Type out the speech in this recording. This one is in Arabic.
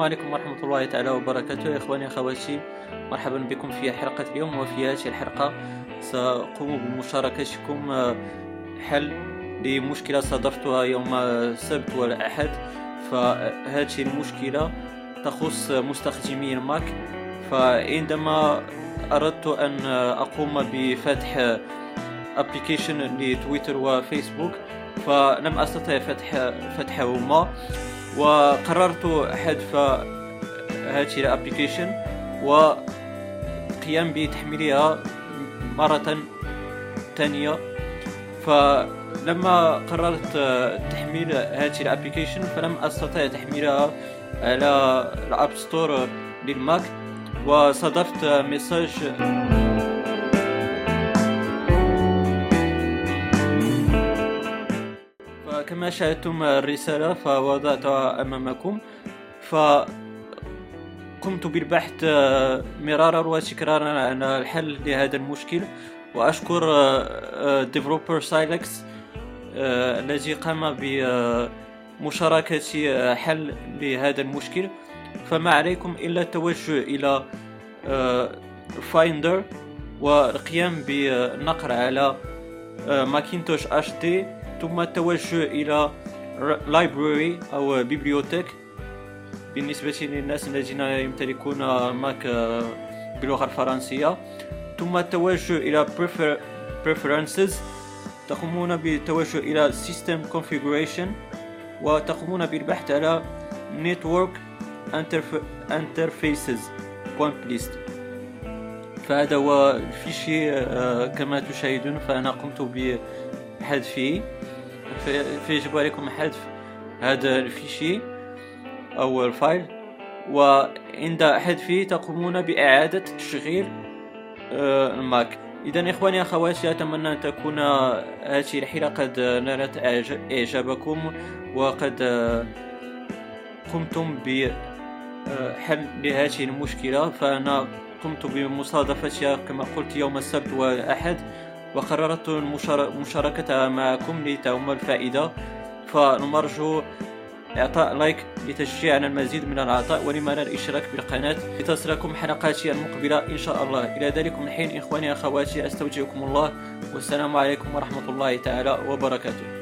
عليكم ورحمة الله تعالى وبركاته. إخواني أخواتي مرحبا بكم في حلقة اليوم. وفي هذه الحلقة سأقوم بمشاركتكم آه، حل لمشكلة صادفتها يوم السبت والأحد. فهذه المشكلة تخص مستخدمي الماك فعندما أردت أن أقوم بفتح application لتويتر وفيسبوك فلم أستطع فتح فتحهما وقررت حذف هذه ال application وقيام بتحميلها مرة ثانية فلما قررت تحميل هذه ال application فلم أستطع تحميلها على ال App Store للماك وصادفت message فكما شاهدتم الرسالة فوضعتها أمامكم. فقمت بالبحث مرارا وتكرارا عن الحل لهذا المشكل. وأشكر developer سايلكس الذي قام بمشاركة حل لهذا المشكل. فما عليكم إلا التوجه إلى Finder والقيام بالنقر على Macintosh HD ثم التوجه إلى library أو bibliothèque بالنسبة للناس الذين يمتلكون ماك باللغة الفرنسية. ثم التوجه إلى preferences. تقومون بالتوجه إلى system configuration. وتقومون بالبحث على network interfaces. Point list. فهذا هو ال fichier آه، كما تشاهدون فأنا قمت بحذفه. فيجب عليكم حذف هذا ال fichier أو ال file وعند حذفه تقومون بإعادة تشغيل آه، الماك. إذا إخواني أخواتي أتمنى أن تكون هذه الحلقة قد نالت إعجابكم وقد قمتم بحل لهذه المشكلة. فأنا قمت بمصادفتها كما قلت يوم السبت والأحد. وقررت مشاركتها معكم لتعم الفائدة فنرجو إعطاء لايك لتشجيعنا المزيد من العطاء ولما لا الاشتراك بالقناة. لتصلكم حلقاتي المقبلة إن شاء الله. إلى ذلك الحين إخواني أخواتي أستودعكم الله والسلام عليكم ورحمة الله تعالى وبركاته.